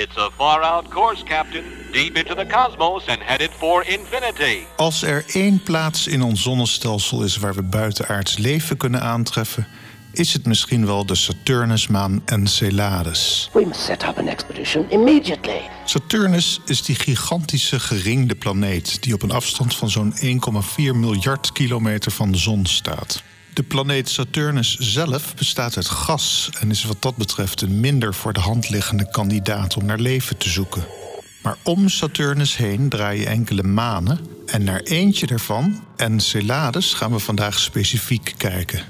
It's a far-out course, Captain. Deep into the cosmos and headed for infinity. Als er één plaats in ons zonnestelsel is waar we buitenaards leven kunnen aantreffen, is het misschien wel de Saturnusmaan Enceladus. We must set up an expedition immediately. Saturnus is die gigantische geringde planeet die op een afstand van zo'n 1,4 miljard kilometer van de zon staat. De planeet Saturnus zelf bestaat uit gas en is wat dat betreft een minder voor de hand liggende kandidaat om naar leven te zoeken. Maar om Saturnus heen draaien enkele manen en naar eentje daarvan, Enceladus, gaan we vandaag specifiek kijken.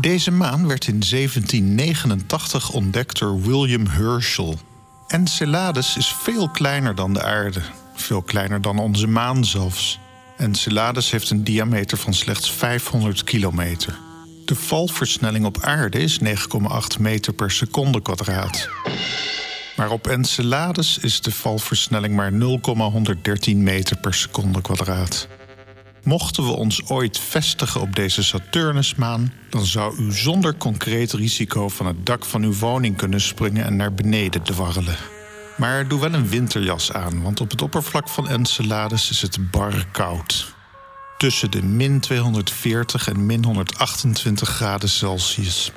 Deze maan werd in 1789 ontdekt door William Herschel. Enceladus is veel kleiner dan de aarde, veel kleiner dan onze maan zelfs. Enceladus heeft een diameter van slechts 500 kilometer. De valversnelling op aarde is 9,8 meter per seconde kwadraat. Maar op Enceladus is de valversnelling maar 0,113 meter per seconde kwadraat. Mochten we ons ooit vestigen op deze Saturnusmaan, dan zou u zonder concreet risico van het dak van uw woning kunnen springen en naar beneden dwarrelen. Maar doe wel een winterjas aan, want op het oppervlak van Enceladus is het bar koud. Tussen de min 240 en min 128 graden Celsius.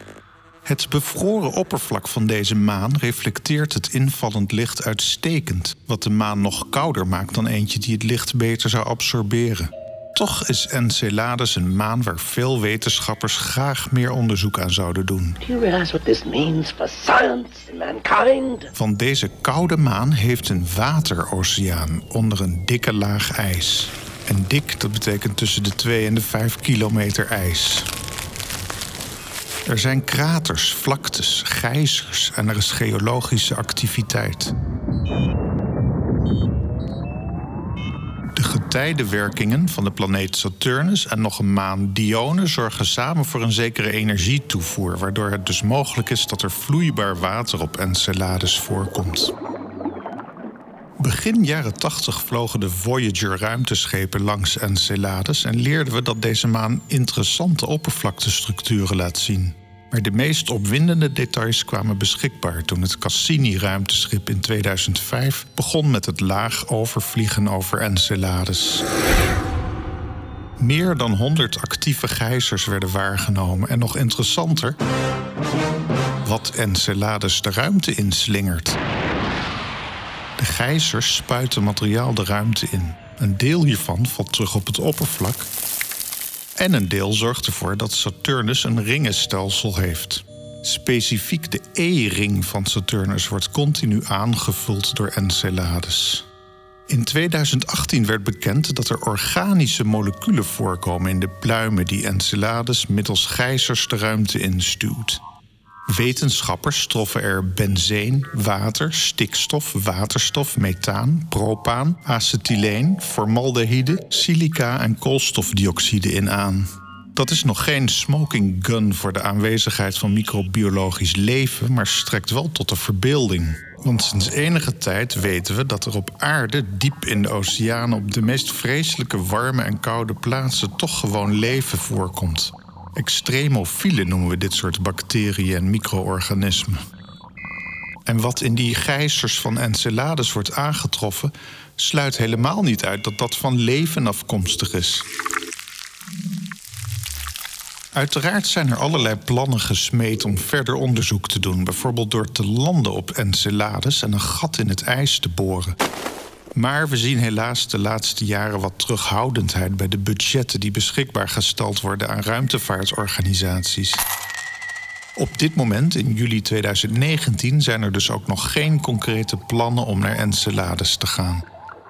Het bevroren oppervlak van deze maan reflecteert het invallend licht uitstekend, wat de maan nog kouder maakt dan eentje die het licht beter zou absorberen. Toch is Enceladus een maan waar veel wetenschappers graag meer onderzoek aan zouden doen. Do you realize what this means for science and mankind? Van deze koude maan heeft een wateroceaan onder een dikke laag ijs. En dik, dat betekent tussen de 2 en de 5 kilometer ijs. Er zijn kraters, vlaktes, gijzers en er is geologische activiteit. De getijdenwerkingen van de planeet Saturnus en nog een maan Dione zorgen samen voor een zekere energietoevoer, waardoor het dus mogelijk is dat er vloeibaar water op Enceladus voorkomt. Begin jaren 80 vlogen de Voyager ruimteschepen langs Enceladus en leerden we dat deze maan interessante oppervlaktestructuren laat zien. Maar de meest opwindende details kwamen beschikbaar toen het Cassini-ruimteschip in 2005 begon met het laag overvliegen over Enceladus. Meer dan 100 actieve gijzers werden waargenomen en nog interessanter, wat Enceladus de ruimte inslingert. De gijzers spuiten materiaal de ruimte in. Een deel hiervan valt terug op het oppervlak. En een deel zorgt ervoor dat Saturnus een ringenstelsel heeft. Specifiek de E-ring van Saturnus wordt continu aangevuld door Enceladus. In 2018 werd bekend dat er organische moleculen voorkomen in de pluimen die Enceladus middels gijzers de ruimte instuwt. Wetenschappers troffen er benzeen, water, stikstof, waterstof, methaan, propaan, acetyleen, formaldehyde, silica en koolstofdioxide in aan. Dat is nog geen smoking gun voor de aanwezigheid van microbiologisch leven, maar strekt wel tot de verbeelding. Want sinds enige tijd weten we dat er op aarde, diep in de oceanen, op de meest vreselijke warme en koude plaatsen toch gewoon leven voorkomt. Extremofielen noemen we dit soort bacteriën en micro-organismen. En wat in die gijzers van Enceladus wordt aangetroffen, sluit helemaal niet uit dat dat van leven afkomstig is. Uiteraard zijn er allerlei plannen gesmeed om verder onderzoek te doen, bijvoorbeeld door te landen op Enceladus en een gat in het ijs te boren. Maar we zien helaas de laatste jaren wat terughoudendheid bij de budgetten die beschikbaar gesteld worden aan ruimtevaartorganisaties. Op dit moment, in juli 2019, zijn er dus ook nog geen concrete plannen om naar Enceladus te gaan.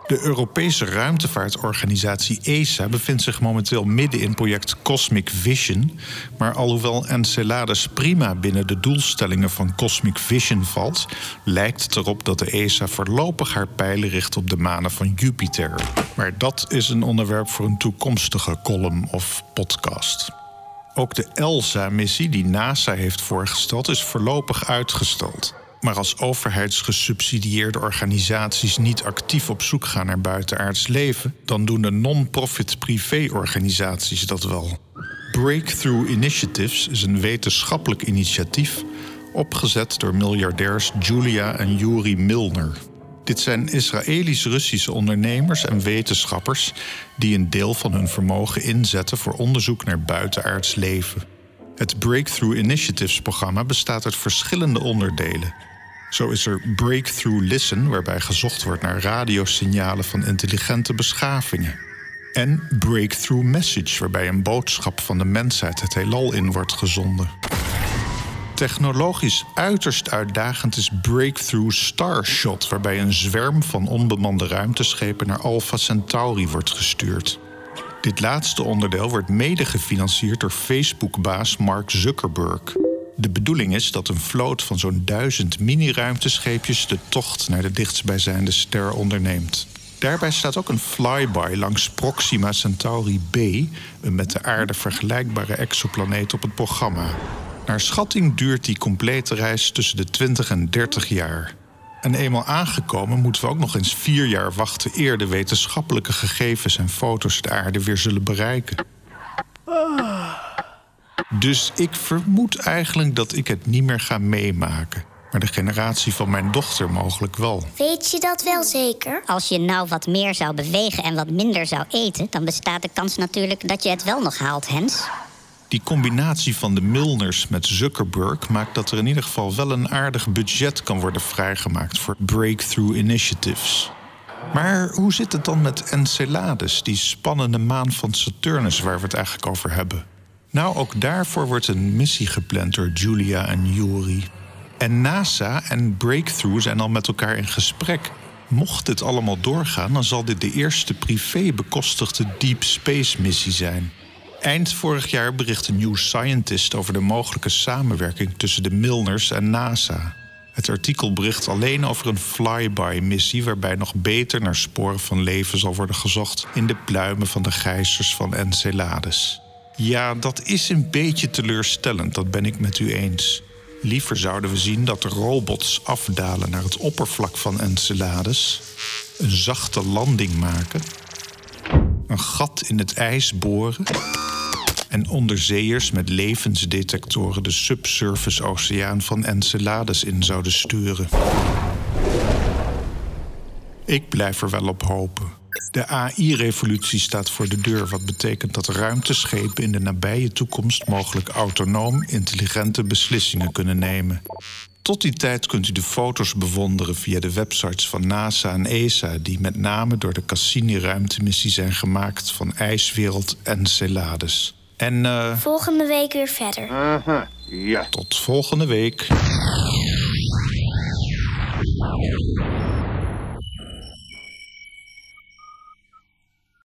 De Europese ruimtevaartorganisatie ESA bevindt zich momenteel midden in project Cosmic Vision. Maar alhoewel Enceladus prima binnen de doelstellingen van Cosmic Vision valt, lijkt het erop dat de ESA voorlopig haar pijlen richt op de manen van Jupiter. Maar dat is een onderwerp voor een toekomstige column of podcast. Ook de ELSA-missie die NASA heeft voorgesteld is voorlopig uitgesteld. Maar als overheidsgesubsidieerde organisaties niet actief op zoek gaan naar buitenaards leven, dan doen de non-profit privéorganisaties dat wel. Breakthrough Initiatives is een wetenschappelijk initiatief opgezet door miljardairs Julia en Yuri Milner. Dit zijn Israëlisch-Russische ondernemers en wetenschappers die een deel van hun vermogen inzetten voor onderzoek naar buitenaards leven. Het Breakthrough Initiatives-programma bestaat uit verschillende onderdelen. Zo is er Breakthrough Listen, waarbij gezocht wordt naar radiosignalen van intelligente beschavingen. En Breakthrough Message, waarbij een boodschap van de mensheid het heelal in wordt gezonden. Technologisch uiterst uitdagend is Breakthrough Starshot, waarbij een zwerm van onbemande ruimteschepen naar Alpha Centauri wordt gestuurd. Dit laatste onderdeel wordt mede gefinancierd door Facebook-baas Mark Zuckerberg. De bedoeling is dat een vloot van zo'n duizend mini-ruimtescheepjes de tocht naar de dichtstbijzijnde ster onderneemt. Daarbij staat ook een flyby langs Proxima Centauri b, een met de aarde vergelijkbare exoplaneet op het programma. Naar schatting duurt die complete reis tussen de 20 en 30 jaar. En eenmaal aangekomen moeten we ook nog eens vier jaar wachten eer de wetenschappelijke gegevens en foto's de aarde weer zullen bereiken. Dus ik vermoed eigenlijk dat ik het niet meer ga meemaken. Maar de generatie van mijn dochter mogelijk wel. Weet je dat wel zeker? Als je nou wat meer zou bewegen en wat minder zou eten, dan bestaat de kans natuurlijk dat je het wel nog haalt, Hens. Die combinatie van de Milners met Zuckerberg maakt dat er in ieder geval wel een aardig budget kan worden vrijgemaakt voor breakthrough initiatives. Maar hoe zit het dan met Enceladus, die spannende maan van Saturnus waar we het eigenlijk over hebben? Nou, ook daarvoor wordt een missie gepland door Julia en Yuri. En NASA en Breakthrough zijn al met elkaar in gesprek. Mocht dit allemaal doorgaan, dan zal dit de eerste privé bekostigde deep space missie zijn. Eind vorig jaar berichtte New Scientist over de mogelijke samenwerking tussen de Milners en NASA. Het artikel bericht alleen over een flyby-missie waarbij nog beter naar sporen van leven zal worden gezocht in de pluimen van de gijzers van Enceladus. Ja, dat is een beetje teleurstellend, dat ben ik met u eens. Liever zouden we zien dat robots afdalen naar het oppervlak van Enceladus, een zachte landing maken, een gat in het ijs boren en onderzeeërs met levensdetectoren de subsurface oceaan van Enceladus in zouden sturen. Ik blijf er wel op hopen. De AI-revolutie staat voor de deur, wat betekent dat ruimteschepen in de nabije toekomst mogelijk autonoom intelligente beslissingen kunnen nemen. Tot die tijd kunt u de foto's bewonderen via de websites van NASA en ESA, die met name door de Cassini-ruimtemissie zijn gemaakt van ijswereld Enceladus. En uh, Volgende week weer verder. Ja. tot volgende week.